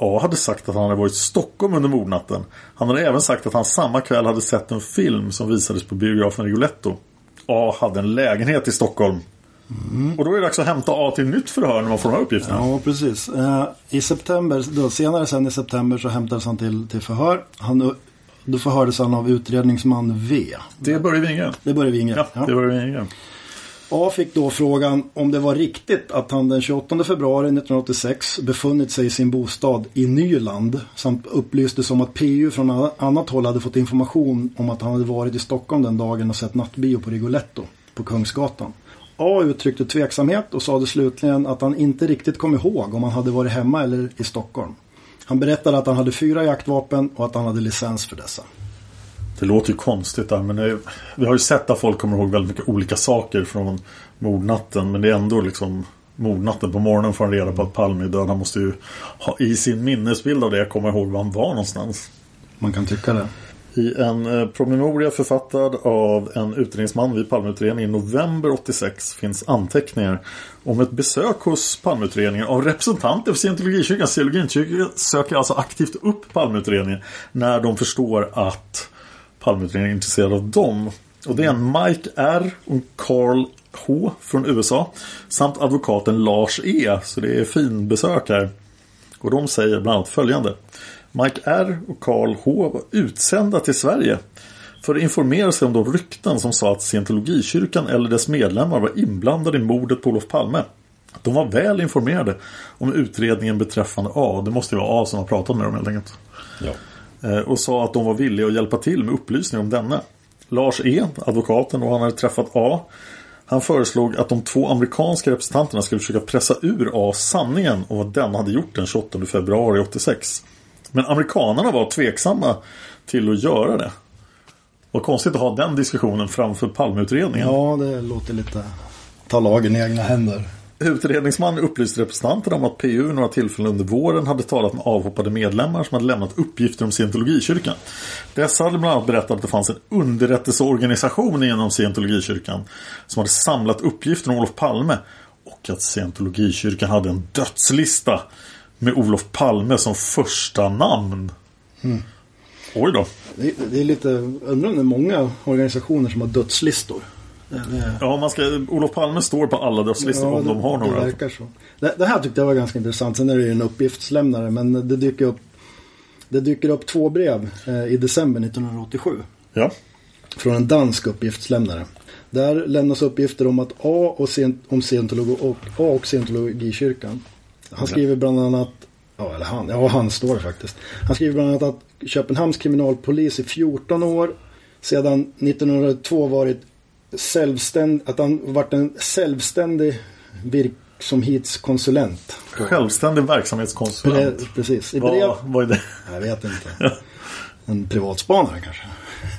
A hade sagt att han hade varit i Stockholm under mordnatten. Han hade även sagt att han samma kväll hade sett en film som visades på biografen Rigoletto. A hade en lägenhet i Stockholm. Och då är det dags att hämta A till nytt förhör när man får de här uppgifterna. Ja, precis. Eh, I september, då, senare sen i september så hämtades han till, till förhör. Han, då förhördes han av utredningsman V. Det är Börje Winge. Det börjar Winge. Ja, det är Börje Winge. A fick då frågan om det var riktigt att han den 28 februari 1986 befunnit sig i sin bostad i Nyland samt upplystes om att PU från annat håll hade fått information om att han hade varit i Stockholm den dagen och sett nattbio på Rigoletto på Kungsgatan. A uttryckte tveksamhet och sade slutligen att han inte riktigt kom ihåg om han hade varit hemma eller i Stockholm. Han berättade att han hade fyra jaktvapen och att han hade licens för dessa. Det låter ju konstigt där men vi har ju sett att folk kommer ihåg väldigt mycket olika saker från mordnatten. Men det är ändå liksom mordnatten på morgonen får han reda på att Palme är död. Han måste ju ha, i sin minnesbild av det komma ihåg var han var någonstans. Man kan tycka det. I en eh, promemoria författad av en utredningsman vid Palmeutredningen i november 86 finns anteckningar om ett besök hos Palmeutredningen av representanter för scientologikyrkan. Scientologikyrkan söker alltså aktivt upp Palmeutredningen när de förstår att Palmeutredningen är intresserad av dem. Och det är en Mike R och Carl H från USA samt advokaten Lars E. Så det är fin besök här. Och de säger bland annat följande. Mike R och Carl H var utsända till Sverige för att informera sig om de rykten som sa att scientologikyrkan eller dess medlemmar var inblandade i mordet på Olof Palme. De var väl informerade om utredningen beträffande A. Det måste ju vara A som har pratat med dem helt enkelt. Ja. Eh, och sa att de var villiga att hjälpa till med upplysning om denne. Lars E, advokaten, och han hade träffat A. Han föreslog att de två amerikanska representanterna skulle försöka pressa ur A sanningen om vad denne hade gjort den 28 februari 86. Men amerikanerna var tveksamma till att göra det. Vad konstigt att ha den diskussionen framför Palmeutredningen. Ja, det låter lite ta lagen i egna händer. Utredningsman upplyste representanterna om att PU några tillfällen under våren hade talat med avhoppade medlemmar som hade lämnat uppgifter om scientologikyrkan. Dessa hade bland annat berättat att det fanns en underrättelseorganisation inom scientologikyrkan som hade samlat uppgifter om Olof Palme och att scientologikyrkan hade en dödslista med Olof Palme som första namn. Mm. Oj då. Det, det är lite, undrar om det är många organisationer som har dödslistor. Ja, man ska, Olof Palme står på alla dödslistor Ja, om de har Det några. verkar så. Det, det här tyckte jag var ganska intressant. Sen är det ju en uppgiftslämnare. Men det dyker upp, det dyker upp två brev eh, i december 1987. Ja. Från en dansk uppgiftslämnare. Där lämnas uppgifter om att A och, om scientologi, och, A och scientologikyrkan. Han skriver bland annat, ja eller han, ja han står det faktiskt. Han skriver bland annat att Köpenhamns kriminalpolis i 14 år sedan 1902 varit självständig, att han varit en självständig virksomhetskonsulent. Självständig verksamhetskonsulent. Pre- precis. I brev, Vad, vad är det? jag vet inte. En privatspanare kanske.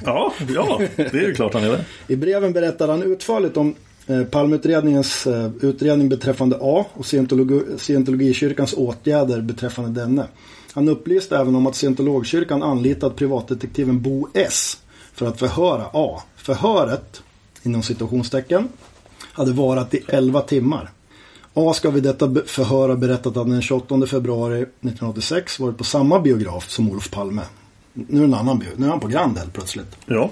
Ja, ja, det är ju klart han är det. I breven berättar han utförligt om eh, Palmeutredningens eh, utredning beträffande A och scientologi, scientologikyrkans åtgärder beträffande denne. Han upplyste även om att scientologkyrkan anlitat privatdetektiven Bo S för att förhöra A. Förhöret, inom citationstecken, hade varat i 11 timmar. A ska vid detta förhör ha berättat att den 28 februari 1986 varit på samma biograf som Olof Palme. Nu är, en annan bio, nu är han på Grand helt plötsligt. Ja.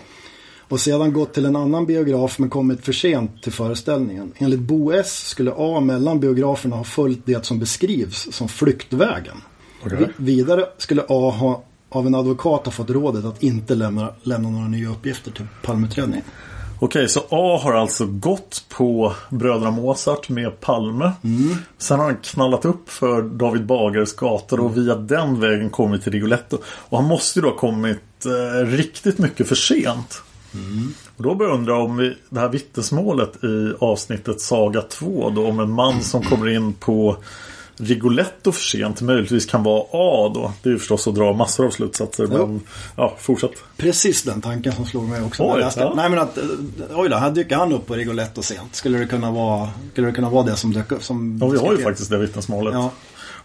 Och sedan gått till en annan biograf men kommit för sent till föreställningen. Enligt Bo S skulle A mellan biograferna ha följt det som beskrivs som flyktvägen. Vi- Vidare skulle A ha av en advokat ha fått rådet att inte lämna, lämna några nya uppgifter till Palmeutredningen. Okej, så A har alltså gått på Bröderna Mozart med Palme. Sen har han knallat upp för David Bagares gator och via den vägen kommit till Rigoletto. Och han måste ju då ha kommit eh, riktigt mycket för sent. Och då börjar jag undra om vi, det här vittnesmålet i avsnittet Saga 2 då om en man som kommer in på Rigoletto för sent möjligtvis kan vara A då. Det är ju förstås att dra massor av slutsatser. Ja. Men ja, fortsätt. Precis den tanken som slog mig också. Oj, ja. Nej men att, eh, oj då, här dyker han upp på Rigoletto sent. Skulle det kunna vara, skulle det kunna vara det som dök upp? Som Ja, vi har ju faktiskt det vittnesmålet. Ja.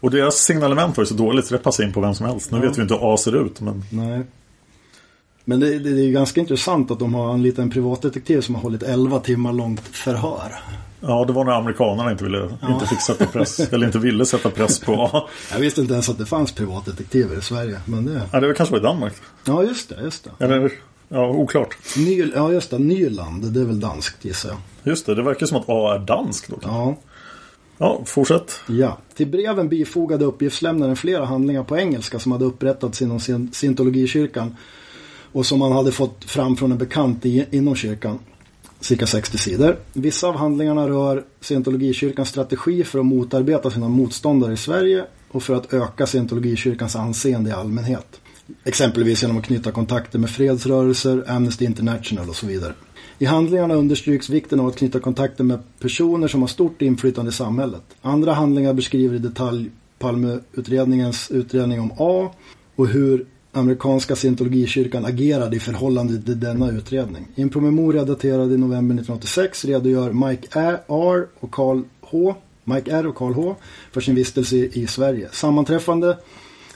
Och deras signalement var ju så dåligt så det passar in på vem som helst. Nu Ja. vet vi inte hur A ser ut men Nej. Men det, det, det är ju ganska intressant att de har en liten privatdetektiv som har hållit 11 timmar långt förhör. Ja, det var när amerikanerna inte ville, inte fick sätta press, eller inte ville sätta press på. Jag visste inte ens att det fanns privatdetektiver i Sverige. Men det... Ja, det var kanske var i Danmark. Ja, just det. Just det. Eller, ja, oklart. Ny... Ja, just det. Nyland. Det är väl danskt gissar jag. Just det, det verkar som att A är dansk då. Ja. Ja, fortsätt. Ja. Till breven bifogade uppgiftslämnaren flera handlingar på engelska som hade upprättats inom scien- scientologikyrkan och som han hade fått fram från en bekant i, inom kyrkan. Cirka 60 sidor. Vissa av handlingarna rör scientologikyrkans strategi för att motarbeta sina motståndare i Sverige och för att öka scientologikyrkans anseende i allmänhet. Exempelvis genom att knyta kontakter med fredsrörelser, Amnesty International och så vidare. I handlingarna understryks vikten av att knyta kontakter med personer som har stort inflytande i samhället. Andra handlingar beskriver i detalj Palmeutredningens utredning om A och hur amerikanska scientologikyrkan agerade i förhållande till denna utredning. I en promemoria daterad i november 1986 redogör Mike R och Carl H. Mike R och Carl H. för sin vistelse i Sverige. Sammanträffande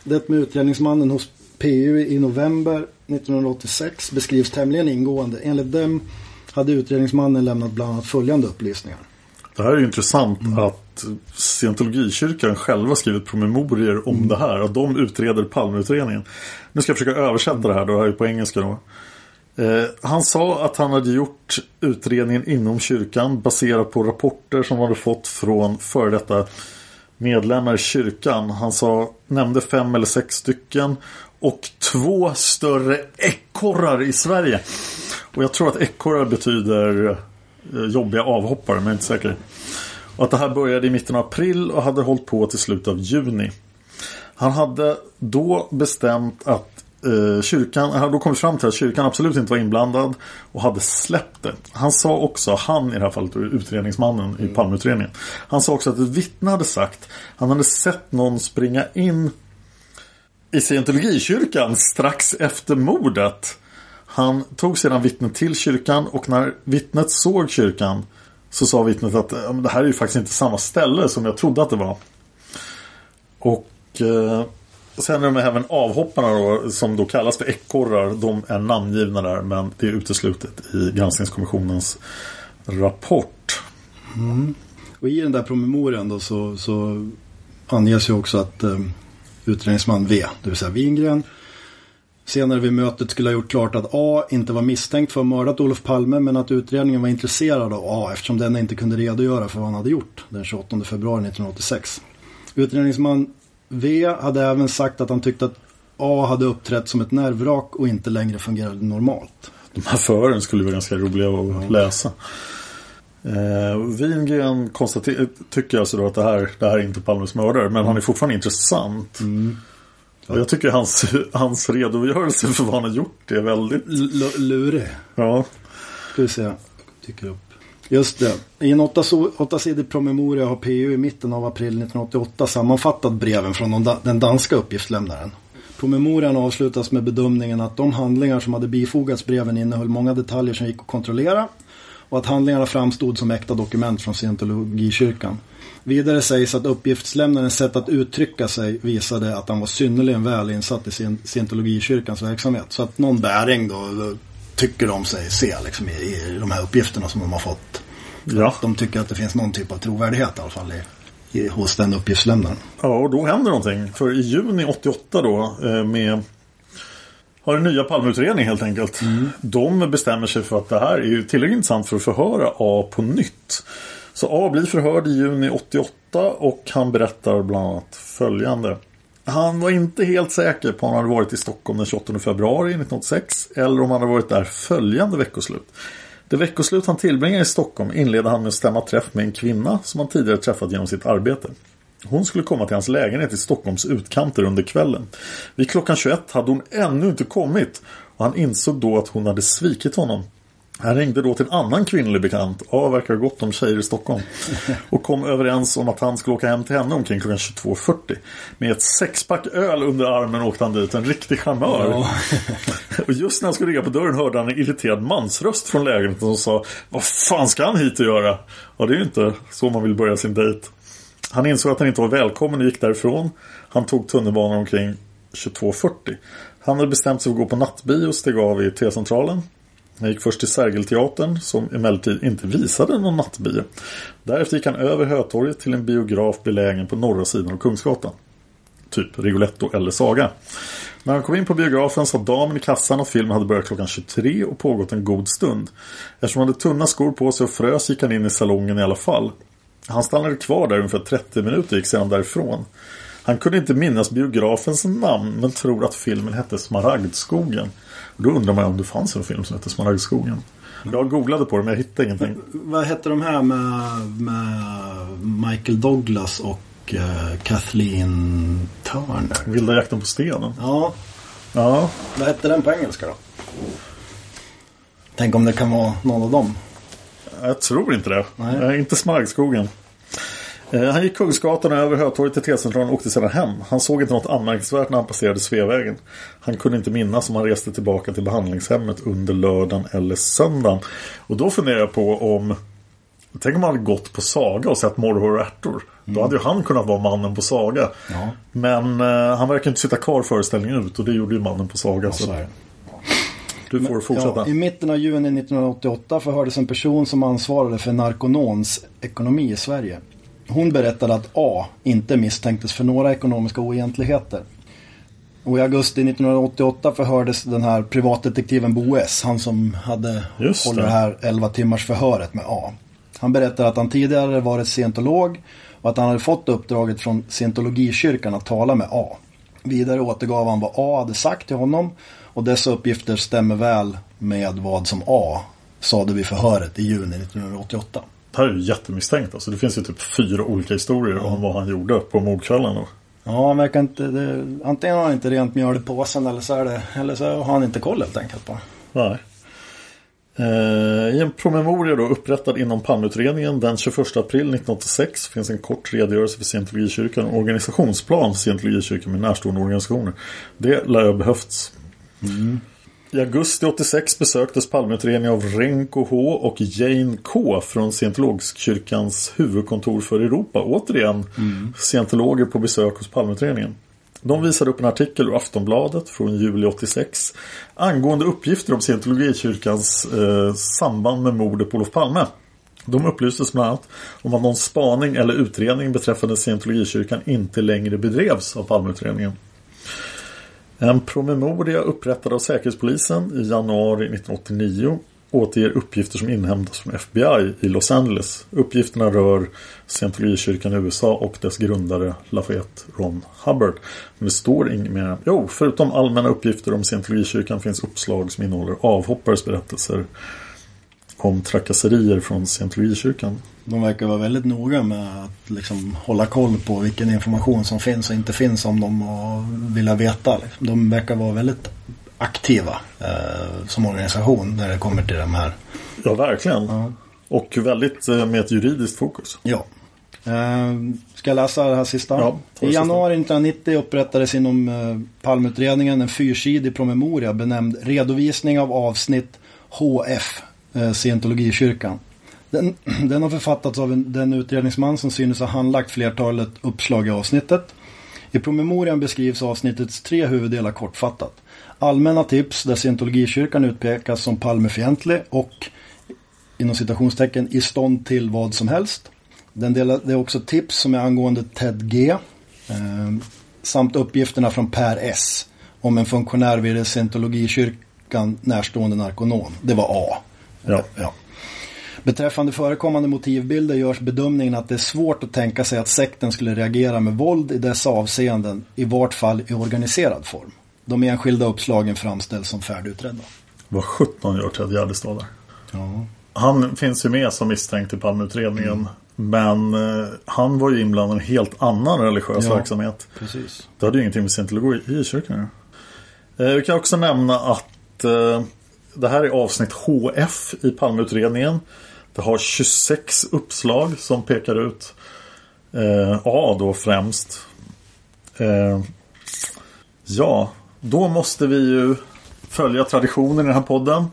det med utredningsmannen hos PU i november 1986 beskrivs tämligen ingående. Enligt dem hade utredningsmannen lämnat bland annat följande upplysningar. Det här är ju intressant att scientologikyrkan själva skrivit promemorier om det här. Att de utreder Palmeutredningen. Nu ska jag försöka översätta det här då, det här är på engelska då. Eh, han sa att han hade gjort utredningen inom kyrkan baserat på rapporter som han hade fått från före detta medlemmar i kyrkan. Han sa, nämnde fem eller sex stycken och två större ekorrar i Sverige. Och jag tror att ekorrar betyder jobbiga avhoppare, men jag är inte säker. Och att det här började i mitten av april och hade hållit på till slutet av juni. Han hade då bestämt att eh, kyrkan, han hade då kommit fram till att kyrkan absolut inte var inblandad och hade släppt det. Han sa också, han i det här fallet utredningsmannen i Palmeutredningen. Han sa också att ett vittne hade sagt, han hade sett någon springa in i scientologikyrkan strax efter mordet. Han tog sedan vittnet till kyrkan och när vittnet såg kyrkan så sa vittnet att det här är ju faktiskt inte samma ställe som jag trodde att det var. Och eh, sen är det även avhopparna då, som då kallas för ekorrar. De är namngivna där men det är uteslutet i granskningskommissionens rapport. Mm. Och i den där promemorian då så, så anges ju också att eh, utredningsman V, det vill säga Wingren, senare vid mötet skulle ha gjort klart att A inte var misstänkt för att ha mördat Olof Palme men att utredningen var intresserad av A eftersom den inte kunde redogöra för vad han hade gjort den 28 februari 1986. Utredningsman V hade även sagt att han tyckte att A hade uppträtt som ett nervrak och inte längre fungerade normalt. De här fören skulle vara ganska roliga att läsa. Eh, Wingren tycker alltså då att det här, det här är inte Palmes mördare men han är fortfarande intressant. Mm. Och jag tycker hans, hans redogörelse för vad han har gjort är väldigt L lurig. Ja. Ska vi se. Tycker upp. Just det. I en åttasidig promemoria har PU i mitten av april 1988 sammanfattat breven från den danska uppgiftslämnaren. Promemorian avslutas med bedömningen att de handlingar som hade bifogats breven innehöll många detaljer som gick att kontrollera och att handlingarna framstod som äkta dokument från scientologikyrkan. Vidare sägs att uppgiftslämnarens sätt att uttrycka sig visade att han var synnerligen väl insatt i scientologikyrkans verksamhet. Så att någon bäring då tycker de sig se liksom, i, i de här uppgifterna som de har fått. Ja. De tycker att det finns någon typ av trovärdighet i alla fall i, i, hos den uppgiftslämnaren. Ja, och då händer någonting. För i juni 88 då eh, med har en nya Palmeutredning helt enkelt. Mm. De bestämmer sig för att det här är ju tillräckligt intressant för att förhöra A på nytt. Så A blir förhörd i juni 88 och han berättar bland annat följande. Han var inte helt säker på om han hade varit i Stockholm den 28 februari 1986 eller om han hade varit där följande veckoslut. Det veckoslut han tillbringade i Stockholm inledde han med att stämma träff med en kvinna som han tidigare träffat genom sitt arbete. Hon skulle komma till hans lägenhet i Stockholms utkanter under kvällen. Vid klockan 21 hade hon ännu inte kommit och han insåg då att hon hade svikit honom. Han ringde då till en annan kvinnlig bekant, ja verkar gott om tjejer i Stockholm, och kom överens om att han skulle åka hem till henne omkring klockan 22.40. Med ett sexpack öl under armen åkte han dit, en riktig charmör. Ja. och just när han skulle ringa på dörren hörde han en irriterad mansröst från lägenheten som sa Vad fan ska han hit och göra? Ja det är ju inte så man vill börja sin dejt. Han insåg att han inte var välkommen och gick därifrån. Han tog tunnelbanan omkring 22.40. Han hade bestämt sig för att gå på nattbio och steg av i T-centralen. Han gick först till Sergelteatern som emellertid inte visade någon nattbio. Därefter gick han över Hötorget till en biograf belägen på norra sidan av Kungsgatan. Typ Rigoletto eller Saga. När han kom in på biografen sa damen i kassan att filmen hade börjat klockan 23 och pågått en god stund. Eftersom han hade tunna skor på sig och frös gick han in i salongen i alla fall. Han stannade kvar där ungefär 30 minuter och gick sedan därifrån. Han kunde inte minnas biografens namn men tror att filmen hette Smaragdskogen. Då undrar man om det fanns en film som hette Smaragdskogen. Jag googlade på det men jag hittade ingenting. Vad hette de här med, med Michael Douglas och uh, Kathleen Turner? Vilda jakten på stenen. Ja. ja. Vad hette den på engelska då? Tänk om det kan vara någon av dem. Jag tror inte det. Nej. Inte Smaragdskogen. Eh, han gick Kungsgatan över Hötorget till T-centralen och åkte sedan hem. Han såg inte något anmärkningsvärt när han passerade Sveavägen. Han kunde inte minnas om han reste tillbaka till behandlingshemmet under lördagen eller söndagen. Och då funderar jag på om Tänk om han hade gått på Saga och sett Morrhår och ärtor. Mm. Då hade ju han kunnat vara mannen på Saga. Ja. Men eh, han verkar inte sitta kvar föreställningen ut och det gjorde ju mannen på Saga. Ja, så. Du får fortsätta. Ja, I mitten av juni 1988 förhördes en person som ansvarade för Narconons ekonomi i Sverige. Hon berättade att A inte misstänktes för några ekonomiska oegentligheter. Och i augusti 1988 förhördes den här privatdetektiven Bo S. Han som hade Just hållit det. det här 11 timmars förhöret med A. Han berättade att han tidigare varit scientolog och att han hade fått uppdraget från scientologikyrkan att tala med A. Vidare återgav han vad A hade sagt till honom och dessa uppgifter stämmer väl med vad som A sade vid förhöret i juni 1988. Det här är ju jättemisstänkt. Alltså, det finns ju typ fyra olika historier ja. om vad han gjorde på mordkvällen. Ja, han verkar inte... Det, antingen har han inte rent mjöl i påsen eller så, är det, eller så har han inte koll helt enkelt på Nej. Eh, I en promemoria då upprättad inom Palmeutredningen den 21 april 1986 finns en kort redogörelse för scientologikyrkan och organisationsplan för scientologikyrkan med närstående organisationer. Det lär ha behövts. Mm. I augusti 86 besöktes Palmeutredningen av Renko H och Jane K från Scientologkyrkans huvudkontor för Europa. Återigen mm. scientologer på besök hos Palmeutredningen. De visade upp en artikel ur Aftonbladet från juli 86 angående uppgifter om scientologikyrkans eh, samband med mordet på Olof Palme. De upplystes bland annat om att någon spaning eller utredning beträffande scientologikyrkan inte längre bedrevs av Palmeutredningen. En promemoria upprättad av Säkerhetspolisen i januari 1989 återger uppgifter som inhämtas från FBI i Los Angeles. Uppgifterna rör scientologikyrkan i USA och dess grundare Lafayette Ron Hubbard. Men det står inget mer. Jo, förutom allmänna uppgifter om scientologikyrkan finns uppslag som innehåller avhoppares berättelser om trakasserier från scientologikyrkan. De verkar vara väldigt noga med att liksom hålla koll på vilken information som finns och inte finns om dem och vilja veta. Liksom. De verkar vara väldigt aktiva eh, som organisation när det kommer till de här. Ja, verkligen. Ja. Och väldigt eh, med ett juridiskt fokus. Ja. Eh, ska jag läsa det här sista? Ja, I januari 1990 upprättades inom eh, Palmutredningen en fyrsidig promemoria benämnd Redovisning av avsnitt HF, Eh, scientologikyrkan. Den, den har författats av en, den utredningsman som synes ha handlagt flertalet uppslag i avsnittet. I promemorian beskrivs avsnittets tre huvuddelar kortfattat. Allmänna tips där scientologikyrkan utpekas som Palmefientlig och inom citationstecken i stånd till vad som helst. Den delar, det är också tips som är angående Ted G. Eh, samt uppgifterna från Per S. Om en funktionär vid scientologikyrkan närstående narkonom. Det var A. Ja. ja. Beträffande förekommande motivbilder görs bedömningen att det är svårt att tänka sig att sekten skulle reagera med våld i dessa avseenden, i vart fall i organiserad form. De enskilda uppslagen framställs som färdigutredda. Vad 17 gör Ted Gärdestad där? Ja. Han finns ju med som misstänkt i Palmeutredningen. Mm. Men eh, han var ju inblandad i en helt annan religiös ja, verksamhet. Precis. Det hade ju ingenting med scientologi i kyrkan eh, Vi kan också nämna att eh, det här är avsnitt HF i Palmeutredningen. Det har 26 uppslag som pekar ut eh, A då främst. Eh, ja, då måste vi ju följa traditionen i den här podden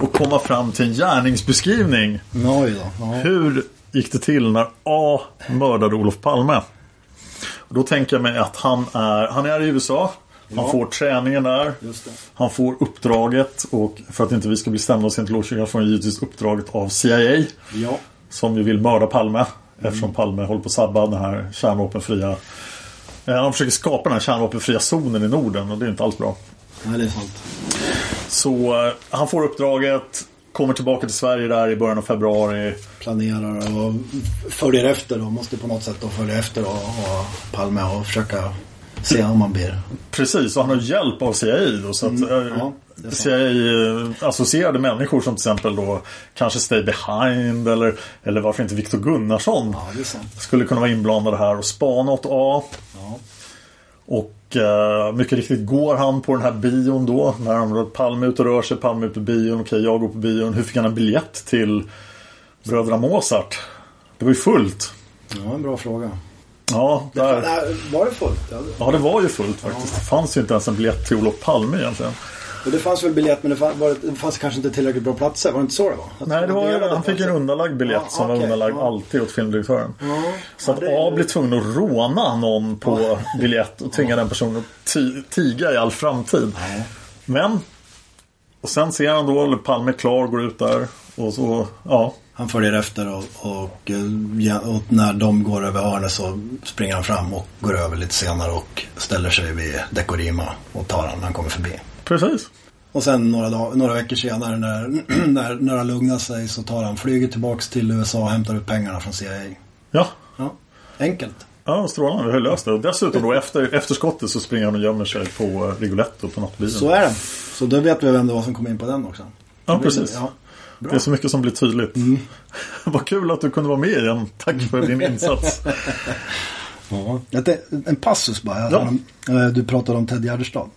och komma fram till en gärningsbeskrivning. Då, ja. Hur gick det till när A mördade Olof Palme? Och då tänker jag mig att han är, han är i USA. Han ja. får träningen där. Han får uppdraget och för att inte vi ska bli stämda av scientologkyrkan får han givetvis uppdraget av CIA. Ja. Som ju vill mörda Palme. Mm. Eftersom Palme håller på att sabba den här kärnvapenfria Eh, han försöker skapa den här kärnvapenfria zonen i Norden och det är inte alls bra. Nej, det är sant. Så eh, han får uppdraget, kommer tillbaka till Sverige där i början av februari. Planerar och följer efter och måste på något sätt då följa efter och, och Palme och försöka se om man blir. Precis, och han har hjälp av CIA då. Så att, mm, ja, CIA-associerade människor som till exempel då kanske Stay Behind eller, eller varför inte Viktor Gunnarsson ja, skulle kunna vara inblandade här och spana åt A. Ja. Och uh, mycket riktigt går han på den här bion då när han Palme ut och rör sig, Palme ut på bion, okej jag går på bion. Hur fick han en biljett till Bröderna Mozart? Det var ju fullt. Ja, en bra fråga. Ja, där... var det fullt? Ja, det var ju fullt faktiskt. Ja. Det fanns ju inte ens en biljett till Olof Palme egentligen. Och det fanns väl biljett men det fanns, det fanns, kanske inte tillräckligt bra platser. Var det inte så det var? Att Nej, det var, han fick en undanlagd biljett ja, som okay, var undanlagd ja. alltid åt filmdirektören. Ja, så att A blev tvungen att råna någon på biljett och tvinga den personen att tiga i all framtid. Men och sen ser han då Palme klar, går ut där och så, ja. Han följer efter och, och, och, när de går över hörnet så springer han fram och går över lite senare och ställer sig vid Dekorima och tar han när han kommer förbi. Precis. Och sen några, dag, några veckor senare när, när, när han lugnar sig så tar han flyget tillbaks till USA och hämtar ut pengarna från CIA. Ja. ja. Enkelt. Ja, strålande. Vi har löst det. Och dessutom då efter, efter skottet så springer han och gömmer sig på eh, Rigoletto på nattbilen. Så är det. Så då vet vi vem det var som kom in på den också. Ja, precis. Ja. Det är så mycket som blir tydligt. Mm. Vad kul att du kunde vara med igen. Tack för din insats. ja. En passus bara. Ja. Eh, du pratade om Ted Gärdestad.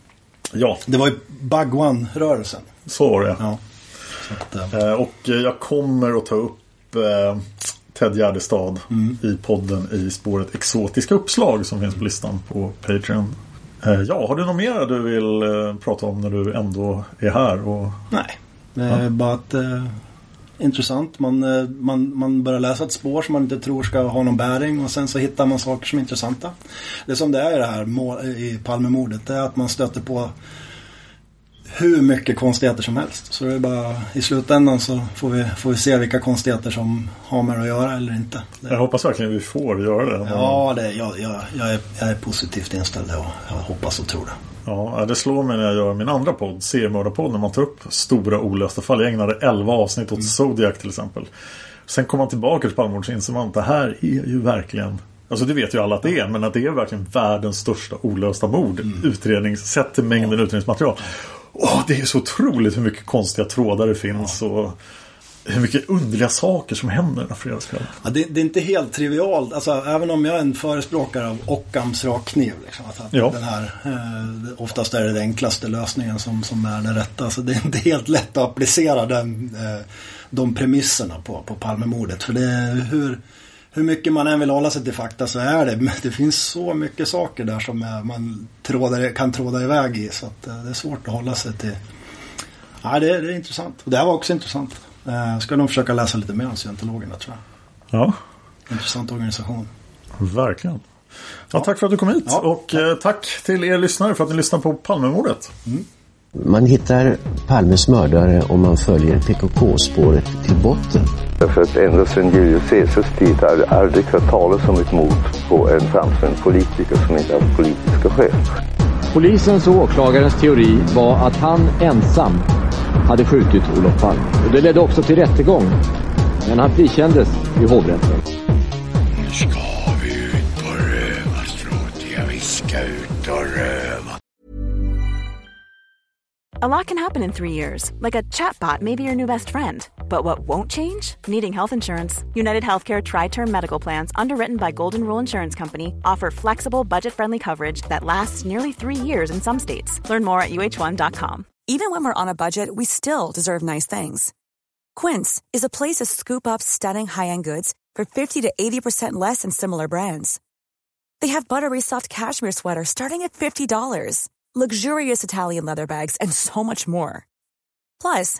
Ja. Det var ju Bagwan-rörelsen. Så var det. Ja. Att, äh... Och jag kommer att ta upp Ted Gärdestad mm. i podden i spåret exotiska uppslag som finns på listan på Patreon. Eh, ja, har du något mer du vill eh, prata om när du ändå är här? Och... Nej, ja. Eh, bara att eh, intressant. Man, eh, man, man börjar läsa ett spår som man inte tror ska ha någon bäring och sen så hittar man saker som är intressanta. Det som det är i det här i Palmemordet, det är att man stöter på hur mycket konstigheter som helst. Så det är bara i slutändan så får vi, får vi se vilka konstigheter som har med att göra eller inte. Det... Jag hoppas verkligen vi får göra det. Ja, det, jag, jag, jag, är, jag är positivt inställd och jag hoppas och tror det. Ja, det slår mig när jag gör min andra podd, seriemördarpodd, när man tar upp stora olösta fall. Jag ägnade 11 avsnitt åt mm. Zodiac till exempel. Sen kommer man tillbaka till Palmemordet så inser man att det här är ju verkligen Alltså det vet ju alla att det är, men att det är verkligen världens största olösta mord. Mm. Utrednings, sett till mängden utredningsmaterial. Åh, det är så otroligt hur mycket konstiga trådar det finns. Ja. Och hur mycket underliga saker som händer den här fredagskvällen. Ja, det, det, är inte helt trivialt. Alltså, även om jag är en förespråkare av Occams rakkniv. Liksom, att ja. den här, eh, oftast är det den enklaste lösningen som, som är den rätta. Alltså, det är inte helt lätt att applicera den, eh, de premisserna på, på Palmemordet. För det är hur hur mycket man än vill hålla sig till fakta så är det. Det finns så mycket saker där som man trådar, kan tråda iväg i. Så att eh, det är svårt att hålla sig till. Ja, det, är, det är intressant. Och det här var också intressant. Jag eh, ska nog försöka läsa lite mer om scientologerna tror jag. Ja. Intressant organisation. Verkligen. Ja, tack för att du kom hit. Ja, och tack. Eh, tack till er lyssnare för att ni lyssnar på Palmemordet. Mm. Man hittar Palmes mördare om man följer PKK-spåret till botten. Därför att ända sedan Julius Caesars tid har jag aldrig hört talas om ett mord på en framstående politiker som inte haft politiska skäl. Polisens och åklagarens teori var att han ensam hade skjutit Olof Palme. Och det ledde också till rättegång. Men han frikändes i hovrätten. Nu ska vi ut på rövarstråt. Ja, vi ska ut och röva. A lot can happen in three years. Like a chatbot may be your new best friend. But what won't change? Needing health insurance. United Healthcare Tri Term Medical Plans, underwritten by Golden Rule Insurance Company, offer flexible, budget friendly coverage that lasts nearly three years in some states. Learn more at uh1.com. Even when we're on a budget, we still deserve nice things. Quince is a place to scoop up stunning high end goods for 50 to 80% less than similar brands. They have buttery soft cashmere sweaters starting at $50, luxurious Italian leather bags, and so much more. Plus,